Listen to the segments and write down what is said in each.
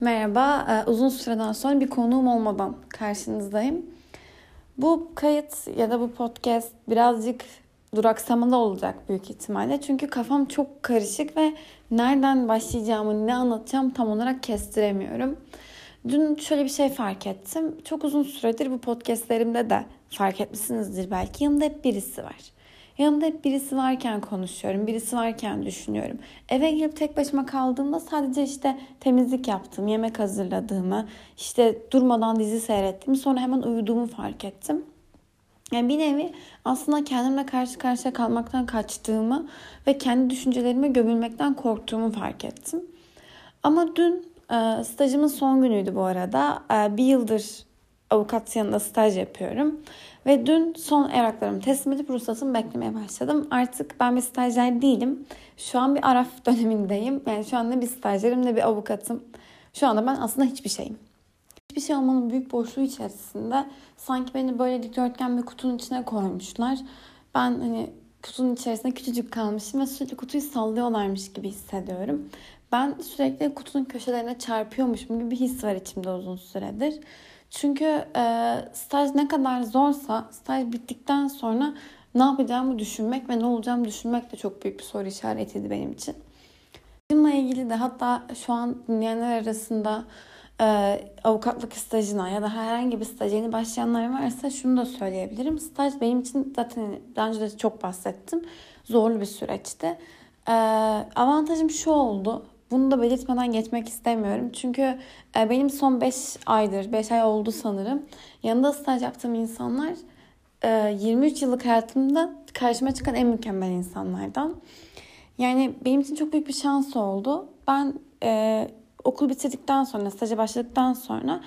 Merhaba, e, uzun süreden sonra bir konuğum olmadan karşınızdayım. Bu kayıt ya da bu podcast birazcık duraksamalı olacak büyük ihtimalle. Çünkü kafam çok karışık ve nereden başlayacağımı, ne anlatacağım tam olarak kestiremiyorum. Dün şöyle bir şey fark ettim. Çok uzun süredir bu podcastlerimde de fark etmişsinizdir belki. Yanında hep birisi var. Yanımda hep birisi varken konuşuyorum, birisi varken düşünüyorum. Eve gelip tek başıma kaldığımda sadece işte temizlik yaptım, yemek hazırladığımı, işte durmadan dizi seyrettim, sonra hemen uyuduğumu fark ettim. Yani bir nevi aslında kendimle karşı karşıya kalmaktan kaçtığımı ve kendi düşüncelerime gömülmekten korktuğumu fark ettim. Ama dün e, stajımın son günüydü bu arada. E, bir yıldır avukat yanında staj yapıyorum. Ve dün son evraklarımı teslim edip ruhsatımı beklemeye başladım. Artık ben bir stajyer değilim. Şu an bir araf dönemindeyim. Yani şu an ne bir stajyerim ne bir avukatım. Şu anda ben aslında hiçbir şeyim. Hiçbir şey olmanın büyük boşluğu içerisinde sanki beni böyle dikdörtgen bir kutunun içine koymuşlar. Ben hani kutunun içerisinde küçücük kalmışım ve sürekli kutuyu sallıyorlarmış gibi hissediyorum. Ben sürekli kutunun köşelerine çarpıyormuşum gibi bir his var içimde uzun süredir. Çünkü e, staj ne kadar zorsa staj bittikten sonra ne yapacağımı düşünmek ve ne olacağımı düşünmek de çok büyük bir soru işaretiydi benim için. Bununla ilgili de hatta şu an dinleyenler arasında e, avukatlık stajına ya da herhangi bir staj yeni başlayanlar varsa şunu da söyleyebilirim. Staj benim için zaten daha önce de çok bahsettim. Zorlu bir süreçti. E, avantajım şu oldu. Bunu da belirtmeden geçmek istemiyorum. Çünkü e, benim son 5 aydır, 5 ay oldu sanırım. Yanında staj yaptığım insanlar 23 e, yıllık hayatımda karşıma çıkan en mükemmel insanlardan. Yani benim için çok büyük bir şans oldu. Ben e, okul bitirdikten sonra, staja başladıktan sonra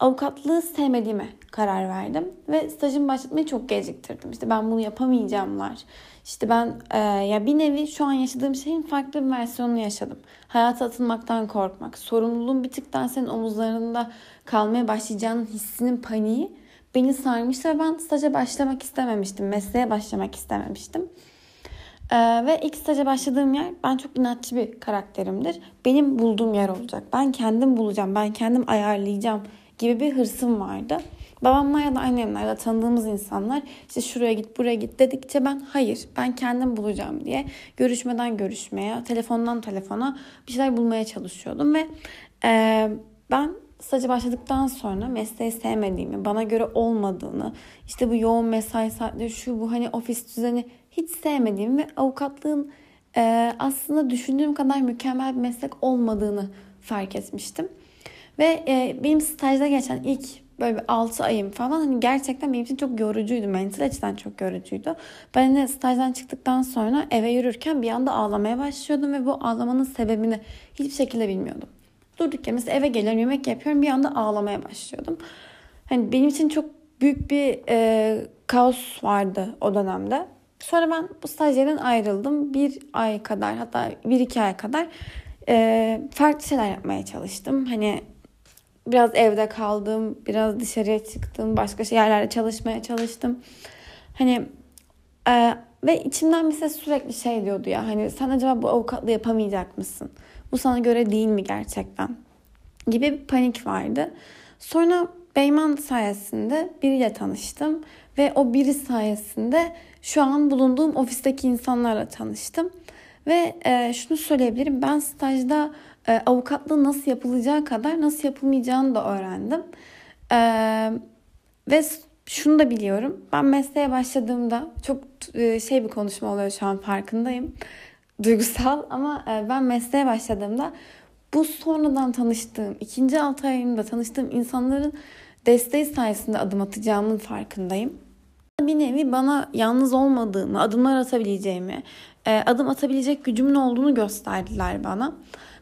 avukatlığı sevmediğime karar verdim. Ve stajımı başlatmayı çok geciktirdim. İşte ben bunu yapamayacağımlar. İşte ben e, ya bir nevi şu an yaşadığım şeyin farklı bir versiyonunu yaşadım. Hayata atılmaktan korkmak, sorumluluğun bir tıktan senin omuzlarında kalmaya başlayacağının hissinin paniği beni sarmıştı ve ben staja başlamak istememiştim. Mesleğe başlamak istememiştim. Ee, ve ilk staja başladığım yer ben çok inatçı bir karakterimdir. Benim bulduğum yer olacak. Ben kendim bulacağım. Ben kendim ayarlayacağım gibi bir hırsım vardı. Babamla ya da annemle ya tanıdığımız insanlar işte şuraya git buraya git dedikçe ben hayır ben kendim bulacağım diye görüşmeden görüşmeye, telefondan telefona bir şeyler bulmaya çalışıyordum ve e, ben staja başladıktan sonra mesleği sevmediğimi, bana göre olmadığını, işte bu yoğun mesai saatleri, şu bu hani ofis düzeni hiç sevmediğimi ve avukatlığın e, aslında düşündüğüm kadar mükemmel bir meslek olmadığını fark etmiştim. Ve e, benim stajda geçen ilk böyle bir 6 ayım falan hani gerçekten benim için çok yorucuydu. Mental açıdan çok yorucuydu. Ben de stajdan çıktıktan sonra eve yürürken bir anda ağlamaya başlıyordum ve bu ağlamanın sebebini hiçbir şekilde bilmiyordum. Durduk ya mesela eve geliyorum yemek yapıyorum bir anda ağlamaya başlıyordum. Hani benim için çok büyük bir e, kaos vardı o dönemde. Sonra ben bu stajyerden ayrıldım. Bir ay kadar hatta bir iki ay kadar e, farklı şeyler yapmaya çalıştım. Hani biraz evde kaldım, biraz dışarıya çıktım, başka yerlerde çalışmaya çalıştım. Hani e, ve içimden bir ses sürekli şey diyordu ya hani sen acaba bu avukatlığı yapamayacak mısın? Bu sana göre değil mi gerçekten? Gibi bir panik vardı. Sonra Beyman sayesinde biriyle tanıştım ve o biri sayesinde şu an bulunduğum ofisteki insanlarla tanıştım. Ve e, şunu söyleyebilirim ben stajda e, nasıl yapılacağı kadar nasıl yapılmayacağını da öğrendim. E, ve şunu da biliyorum. Ben mesleğe başladığımda çok e, şey bir konuşma oluyor şu an farkındayım. Duygusal ama e, ben mesleğe başladığımda bu sonradan tanıştığım, ikinci altı ayımda tanıştığım insanların desteği sayesinde adım atacağımın farkındayım. Bir nevi bana yalnız olmadığımı, adımlar atabileceğimi, e, adım atabilecek gücümün olduğunu gösterdiler bana.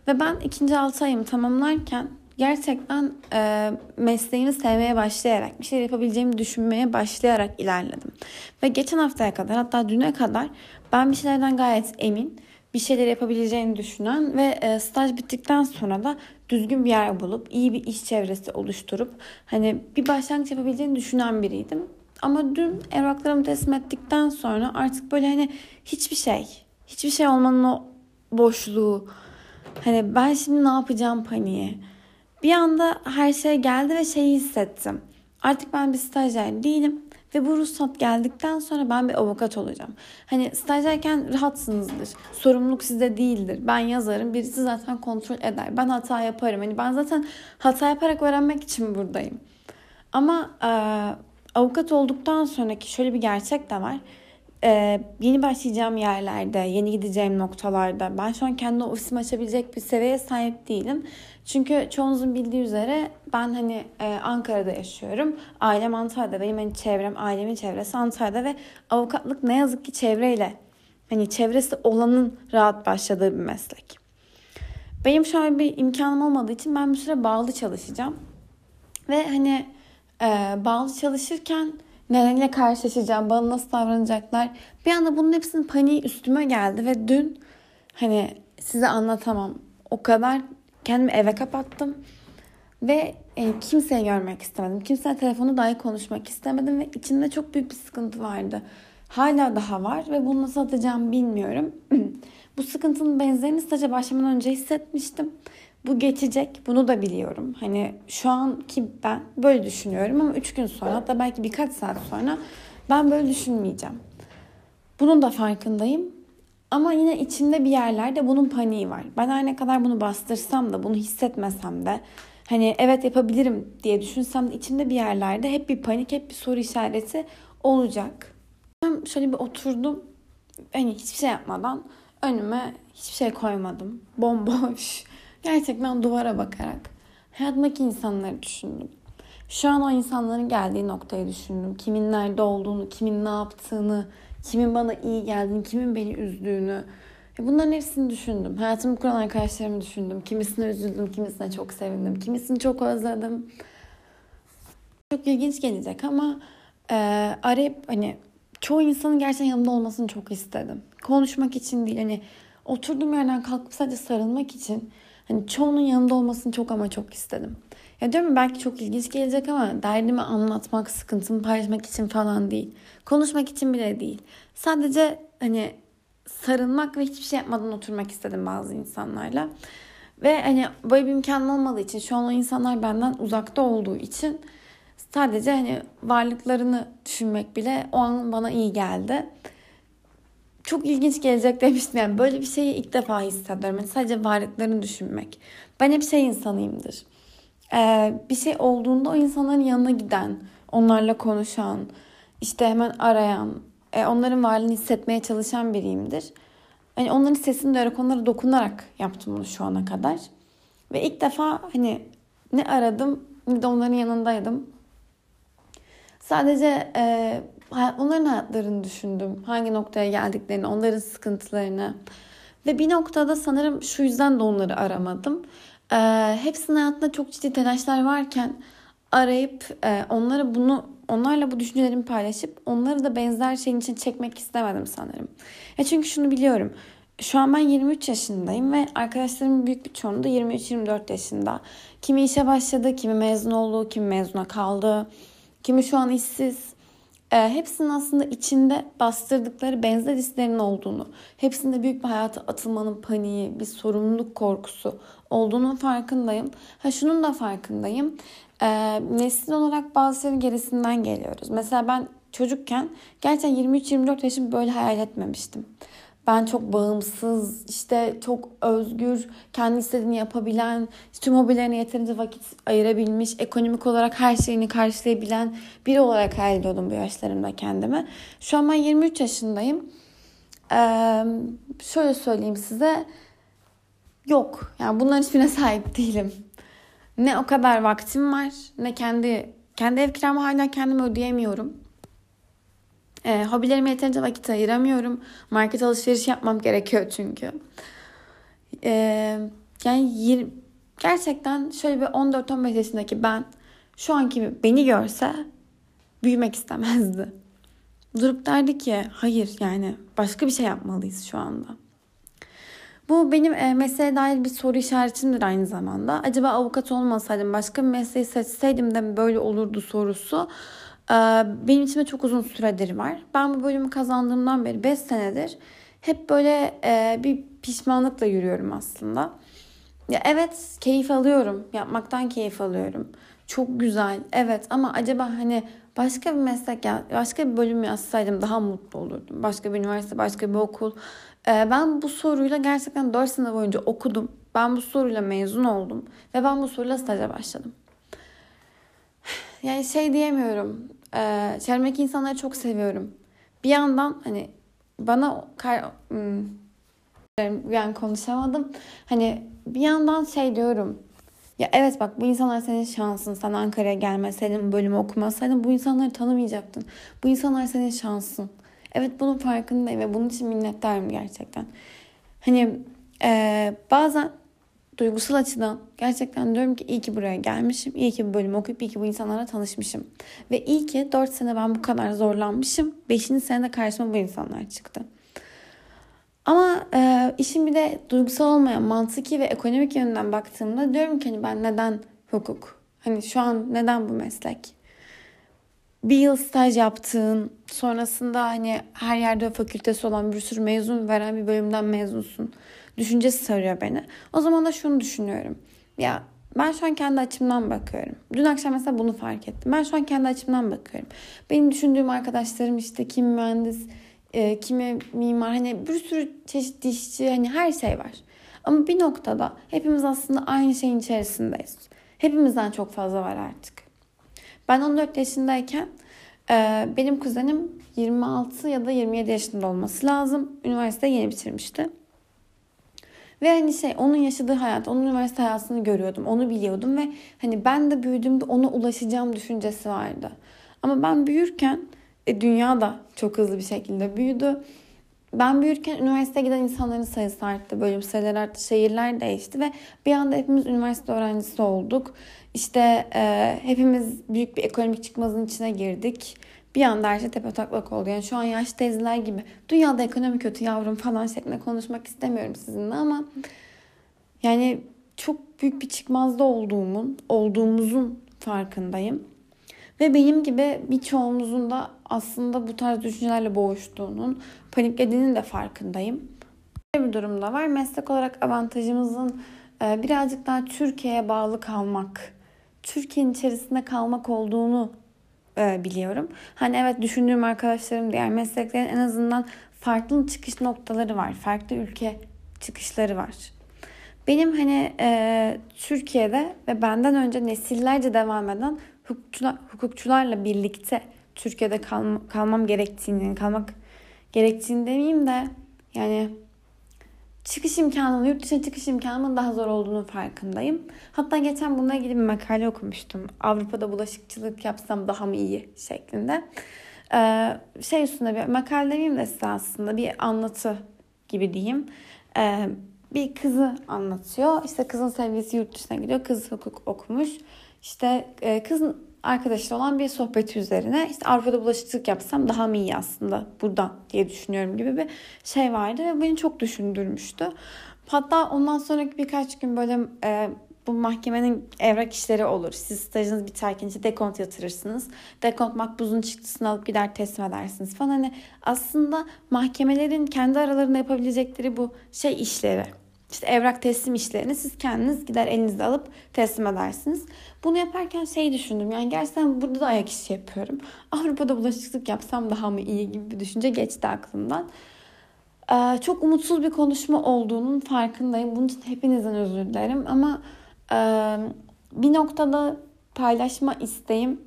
Ve ben ikinci altı ayımı tamamlarken gerçekten e, mesleğimi sevmeye başlayarak, bir şey yapabileceğimi düşünmeye başlayarak ilerledim. Ve geçen haftaya kadar hatta düne kadar ben bir şeylerden gayet emin, bir şeyler yapabileceğini düşünen ve e, staj bittikten sonra da düzgün bir yer bulup, iyi bir iş çevresi oluşturup hani bir başlangıç yapabileceğini düşünen biriydim. Ama dün evraklarımı teslim ettikten sonra artık böyle hani hiçbir şey, hiçbir şey olmanın o boşluğu, Hani ben şimdi ne yapacağım paniği. Bir anda her şey geldi ve şeyi hissettim. Artık ben bir stajyer değilim. Ve bu ruhsat geldikten sonra ben bir avukat olacağım. Hani stajyerken rahatsınızdır. Sorumluluk sizde değildir. Ben yazarım. Birisi zaten kontrol eder. Ben hata yaparım. Hani ben zaten hata yaparak öğrenmek için buradayım. Ama e, avukat olduktan sonraki şöyle bir gerçek de var. E, yeni başlayacağım yerlerde, yeni gideceğim noktalarda ben şu an kendi ofisimi açabilecek bir seviyeye sahip değilim. Çünkü çoğunuzun bildiği üzere ben hani e, Ankara'da yaşıyorum. Ailem Antalya'da. Benim hani çevrem, ailemin çevresi Antalya'da ve avukatlık ne yazık ki çevreyle hani çevresi olanın rahat başladığı bir meslek. Benim an bir imkanım olmadığı için ben bir süre bağlı çalışacağım. Ve hani e, bağlı çalışırken nelerle karşılaşacağım, bana nasıl davranacaklar. Bir anda bunun hepsinin paniği üstüme geldi ve dün hani size anlatamam. O kadar kendimi eve kapattım. Ve e, kimseyi görmek istemedim. Kimseyle telefonu dahi konuşmak istemedim ve içimde çok büyük bir sıkıntı vardı. Hala daha var ve bunu nasıl atacağımı bilmiyorum. Bu sıkıntının benzerini staja başlamadan önce hissetmiştim. Bu geçecek. Bunu da biliyorum. Hani şu anki ben böyle düşünüyorum ama 3 gün sonra hatta belki birkaç saat sonra ben böyle düşünmeyeceğim. Bunun da farkındayım. Ama yine içimde bir yerlerde bunun paniği var. Ben her ne kadar bunu bastırsam da, bunu hissetmesem de, hani evet yapabilirim diye düşünsem de içimde bir yerlerde hep bir panik, hep bir soru işareti olacak. Ben şöyle bir oturdum. Hani hiçbir şey yapmadan önüme hiçbir şey koymadım. Bomboş. Gerçekten duvara bakarak hayatımdaki insanları düşündüm. Şu an o insanların geldiği noktayı düşündüm. Kimin nerede olduğunu, kimin ne yaptığını, kimin bana iyi geldiğini, kimin beni üzdüğünü. Bunların hepsini düşündüm. Hayatımı kuran arkadaşlarımı düşündüm. Kimisine üzüldüm, kimisine çok sevindim, kimisini çok özledim. Çok ilginç gelecek ama e, arayıp hani çoğu insanın gerçekten yanımda olmasını çok istedim. Konuşmak için değil hani oturduğum yerden kalkıp sadece sarılmak için hani çoğunun yanında olmasını çok ama çok istedim. Ya diyorum belki çok ilginç gelecek ama derdimi anlatmak, sıkıntımı paylaşmak için falan değil. Konuşmak için bile değil. Sadece hani sarılmak ve hiçbir şey yapmadan oturmak istedim bazı insanlarla. Ve hani böyle bir imkanım olmadığı için şu an o insanlar benden uzakta olduğu için sadece hani varlıklarını düşünmek bile o an bana iyi geldi. Çok ilginç gelecek demiştim yani böyle bir şeyi ilk defa hissediyorum. Yani sadece varlıklarını düşünmek. Ben hep şey insanıyımdır ee, bir şey olduğunda o insanların yanına giden, onlarla konuşan, işte hemen arayan, e, onların varlığını hissetmeye çalışan biriyimdir. Hani onların sesini duyarak, onlara dokunarak yaptım bunu şu ana kadar. Ve ilk defa hani ne aradım ne de onların yanındaydım. Sadece e, onların hayatlarını düşündüm. Hangi noktaya geldiklerini, onların sıkıntılarını. Ve bir noktada sanırım şu yüzden de onları aramadım. E, hepsinin hayatında çok ciddi telaşlar varken arayıp e, onlara bunu onlarla bu düşüncelerimi paylaşıp onları da benzer şeyin için çekmek istemedim sanırım. Ya çünkü şunu biliyorum. Şu an ben 23 yaşındayım ve arkadaşlarımın büyük bir çoğunluğu da 23-24 yaşında. Kimi işe başladı, kimi mezun oldu, kimi mezuna kaldı, kimi şu an işsiz e, hepsinin aslında içinde bastırdıkları benzer hislerin olduğunu, hepsinde büyük bir hayata atılmanın paniği, bir sorumluluk korkusu olduğunun farkındayım. Ha şunun da farkındayım. E, nesil olarak bazı gerisinden geliyoruz. Mesela ben çocukken gerçekten 23-24 yaşım böyle hayal etmemiştim. Ben çok bağımsız, işte çok özgür, kendi istediğini yapabilen, tüm hobilerine yeterince vakit ayırabilmiş, ekonomik olarak her şeyini karşılayabilen biri olarak hayal ediyordum bu yaşlarımda kendime. Şu an ben 23 yaşındayım. Ee, şöyle söyleyeyim size. Yok. Yani bunların hiçbirine sahip değilim. Ne o kadar vaktim var, ne kendi kendi ev kiramı hala kendim ödeyemiyorum. E, hobilerime yeterince vakit ayıramıyorum. Market alışveriş yapmam gerekiyor çünkü. E, yani 20, gerçekten şöyle bir 14-15 yaşındaki ben şu anki beni görse büyümek istemezdi. Durup derdi ki hayır yani başka bir şey yapmalıyız şu anda. Bu benim e, mesleğe dair bir soru işaretimdir aynı zamanda. Acaba avukat olmasaydım başka bir mesleği seçseydim de böyle olurdu sorusu ee, benim içimde çok uzun süredir var. Ben bu bölümü kazandığımdan beri 5 senedir hep böyle e, bir pişmanlıkla yürüyorum aslında. ya evet keyif alıyorum. Yapmaktan keyif alıyorum. Çok güzel. Evet ama acaba hani başka bir meslek ya başka bir bölüm yazsaydım daha mutlu olurdum. Başka bir üniversite, başka bir okul. Ee, ben bu soruyla gerçekten 4 sene boyunca okudum. Ben bu soruyla mezun oldum ve ben bu soruyla staja başladım. Yani şey diyemiyorum. E, çevremdeki insanları çok seviyorum. Bir yandan hani bana hmm, yani konuşamadım. Hani bir yandan şey diyorum. Ya evet bak bu insanlar senin şansın. Sen Ankara'ya gelmeseydin, bölümü okumasaydın bu insanları tanımayacaktın. Bu insanlar senin şansın. Evet bunun farkındayım ve bunun için minnettarım gerçekten. Hani e, bazen duygusal açıdan gerçekten diyorum ki iyi ki buraya gelmişim. İyi ki bu bölümü okuyup iyi ki bu insanlarla tanışmışım. Ve iyi ki 4 sene ben bu kadar zorlanmışım. 5. senede karşıma bu insanlar çıktı. Ama e, işin bir de duygusal olmayan mantıki ve ekonomik yönden baktığımda diyorum ki hani ben neden hukuk? Hani şu an neden bu meslek? Bir yıl staj yaptığın, sonrasında hani her yerde fakültesi olan bir sürü mezun veren bir bölümden mezunsun. Düşüncesi sarıyor beni. O zaman da şunu düşünüyorum. Ya ben şu an kendi açımdan bakıyorum. Dün akşam mesela bunu fark ettim. Ben şu an kendi açımdan bakıyorum. Benim düşündüğüm arkadaşlarım işte kim mühendis, e, kimi mimar hani bir sürü çeşit dişçi hani her şey var. Ama bir noktada hepimiz aslında aynı şeyin içerisindeyiz. Hepimizden çok fazla var artık. Ben 14 yaşındayken e, benim kuzenim 26 ya da 27 yaşında olması lazım. Üniversite yeni bitirmişti. Ve hani şey onun yaşadığı hayat, onun üniversite hayatını görüyordum. Onu biliyordum ve hani ben de büyüdüğümde ona ulaşacağım düşüncesi vardı. Ama ben büyürken e, dünya da çok hızlı bir şekilde büyüdü. Ben büyürken üniversiteye giden insanların sayısı arttı, bölüm sayıları arttı, şehirler değişti ve bir anda hepimiz üniversite öğrencisi olduk. İşte e, hepimiz büyük bir ekonomik çıkmazın içine girdik. Bir anda her şey tepe taklak oldu. Yani şu an yaş teyzeler gibi dünyada ekonomi kötü yavrum falan şeklinde konuşmak istemiyorum sizinle ama yani çok büyük bir çıkmazda olduğumun, olduğumuzun farkındayım. Ve benim gibi birçoğumuzun da aslında bu tarz düşüncelerle boğuştuğunun, paniklediğinin de farkındayım. Böyle bir durumda var. Meslek olarak avantajımızın e, birazcık daha Türkiye'ye bağlı kalmak, Türkiye'nin içerisinde kalmak olduğunu e, biliyorum. Hani evet düşündüğüm arkadaşlarım diğer mesleklerin en azından farklı çıkış noktaları var. Farklı ülke çıkışları var. Benim hani e, Türkiye'de ve benden önce nesillerce devam eden hukukçular, hukukçularla birlikte Türkiye'de kalma, kalmam gerektiğini, kalmak gerektiğini demeyeyim de yani çıkış imkanının, yurt dışına çıkış imkanının daha zor olduğunu farkındayım. Hatta geçen bununla ilgili bir makale okumuştum. Avrupa'da bulaşıkçılık yapsam daha mı iyi şeklinde. Ee, şey üstünde bir makale demeyeyim de size aslında bir anlatı gibi diyeyim. Ee, bir kızı anlatıyor. İşte kızın sevgilisi yurt dışına gidiyor. Kız hukuk okumuş. İşte e, kızın arkadaşı olan bir sohbet üzerine işte Avrupa'da bulaşıkçılık yapsam daha mı iyi aslında buradan diye düşünüyorum gibi bir şey vardı ve beni çok düşündürmüştü. Hatta ondan sonraki birkaç gün böyle e, bu mahkemenin evrak işleri olur. Siz stajınız biterken işte dekont yatırırsınız. Dekont makbuzun çıktısını alıp gider teslim edersiniz falan. Hani aslında mahkemelerin kendi aralarında yapabilecekleri bu şey işleri işte evrak teslim işlerini siz kendiniz gider elinizde alıp teslim edersiniz. Bunu yaparken şey düşündüm. Yani gerçekten burada da ayak işi yapıyorum. Avrupa'da bulaşıklık yapsam daha mı iyi gibi bir düşünce geçti aklımdan. Ee, çok umutsuz bir konuşma olduğunun farkındayım. Bunun için hepinizden özür dilerim. Ama e, bir noktada paylaşma isteğim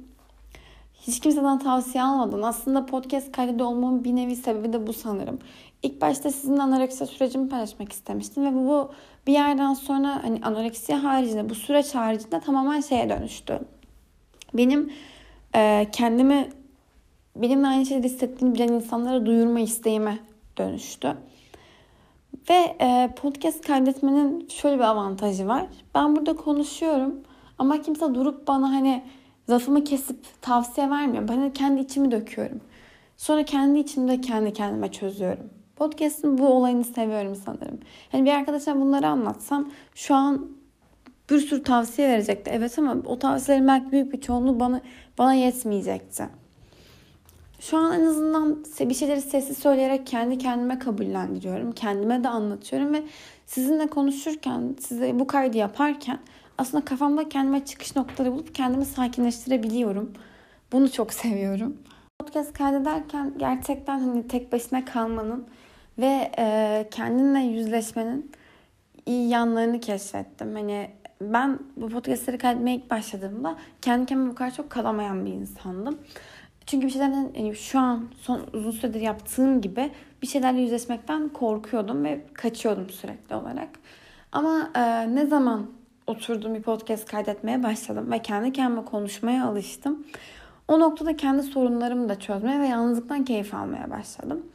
hiç kimseden tavsiye almadan aslında podcast kaydı olmamın bir nevi sebebi de bu sanırım. İlk başta sizinle anoreksiya sürecimi paylaşmak istemiştim ve bu bir yerden sonra hani anoreksiya haricinde bu süreç haricinde tamamen şeye dönüştü. Benim e, kendimi benimle aynı şeyleri hissettiğini bilen insanlara duyurma isteğime dönüştü. Ve e, podcast kaydetmenin şöyle bir avantajı var. Ben burada konuşuyorum ama kimse durup bana hani lafımı kesip tavsiye vermiyor. Ben kendi içimi döküyorum. Sonra kendi içimde kendi kendime çözüyorum. Podcast'ın bu olayını seviyorum sanırım. Hani bir arkadaşa bunları anlatsam şu an bir sürü tavsiye verecekti. Evet ama o tavsiyelerin belki büyük bir çoğunluğu bana bana yetmeyecekti. şu an en azından bir şeyleri sessiz söyleyerek kendi kendime kabullendiriyorum. Kendime de anlatıyorum ve sizinle konuşurken, size bu kaydı yaparken aslında kafamda kendime çıkış noktaları bulup kendimi sakinleştirebiliyorum. Bunu çok seviyorum. Podcast kaydederken gerçekten hani tek başına kalmanın ve e, kendinle yüzleşmenin iyi yanlarını keşfettim. Hani ben bu podcastleri kaydetmeye ilk başladığımda kendi kendime bu kadar çok kalamayan bir insandım. Çünkü bir şeylerden yani şu an son uzun süredir yaptığım gibi bir şeylerle yüzleşmekten korkuyordum ve kaçıyordum sürekli olarak. Ama e, ne zaman oturdum bir podcast kaydetmeye başladım ve kendi kendime konuşmaya alıştım. O noktada kendi sorunlarımı da çözmeye ve yalnızlıktan keyif almaya başladım.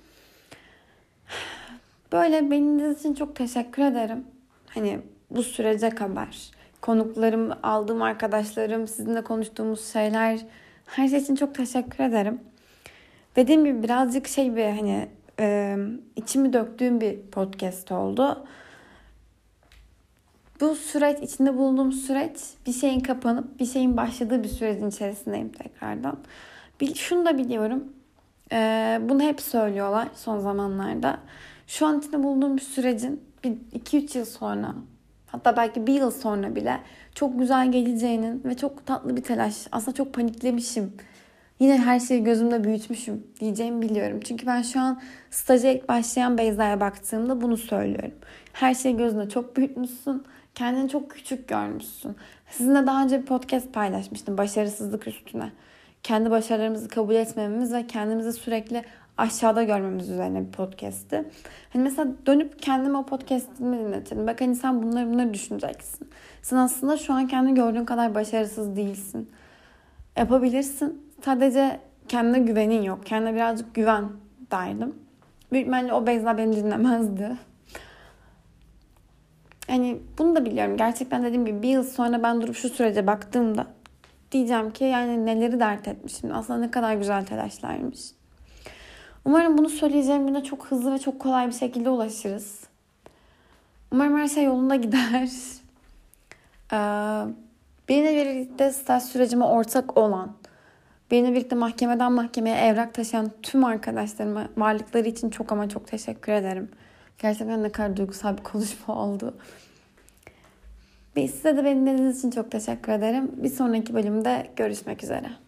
Böyle benim için çok teşekkür ederim. Hani bu sürece kadar konuklarım, aldığım arkadaşlarım, sizinle konuştuğumuz şeyler, her şey için çok teşekkür ederim. Dediğim gibi birazcık şey bir hani e, içimi döktüğüm bir podcast oldu. Bu süreç, içinde bulunduğum süreç bir şeyin kapanıp bir şeyin başladığı bir sürecin içerisindeyim tekrardan. Şunu da biliyorum. E, bunu hep söylüyorlar son zamanlarda. Şu an içinde bulunduğum bir sürecin bir 2-3 yıl sonra hatta belki bir yıl sonra bile çok güzel geleceğinin ve çok tatlı bir telaş. Aslında çok paniklemişim. Yine her şeyi gözümde büyütmüşüm diyeceğimi biliyorum. Çünkü ben şu an staja ilk başlayan Beyza'ya baktığımda bunu söylüyorum. Her şeyi gözünde çok büyütmüşsün. Kendini çok küçük görmüşsün. Sizinle daha önce bir podcast paylaşmıştım başarısızlık üstüne. Kendi başarılarımızı kabul etmememiz ve kendimizi sürekli aşağıda görmemiz üzerine bir podcast'ti. Hani mesela dönüp kendime o podcast'imi dinletelim. Bak hani sen bunları bunları düşüneceksin. Sen aslında şu an kendi gördüğün kadar başarısız değilsin. Yapabilirsin. Sadece kendine güvenin yok. Kendine birazcık güven derdim. Büyük ihtimalle o Beyza beni dinlemezdi. Hani bunu da biliyorum. Gerçekten dediğim gibi bir yıl sonra ben durup şu sürece baktığımda diyeceğim ki yani neleri dert etmişim. Aslında ne kadar güzel telaşlarmış. Umarım bunu söyleyeceğim güne çok hızlı ve çok kolay bir şekilde ulaşırız. Umarım her şey yolunda gider. Ee, benimle birlikte staj sürecime ortak olan, benimle birlikte mahkemeden mahkemeye evrak taşıyan tüm arkadaşlarıma varlıkları için çok ama çok teşekkür ederim. Gerçekten ne kadar duygusal bir konuşma oldu. Size de beni dinlediğiniz için çok teşekkür ederim. Bir sonraki bölümde görüşmek üzere.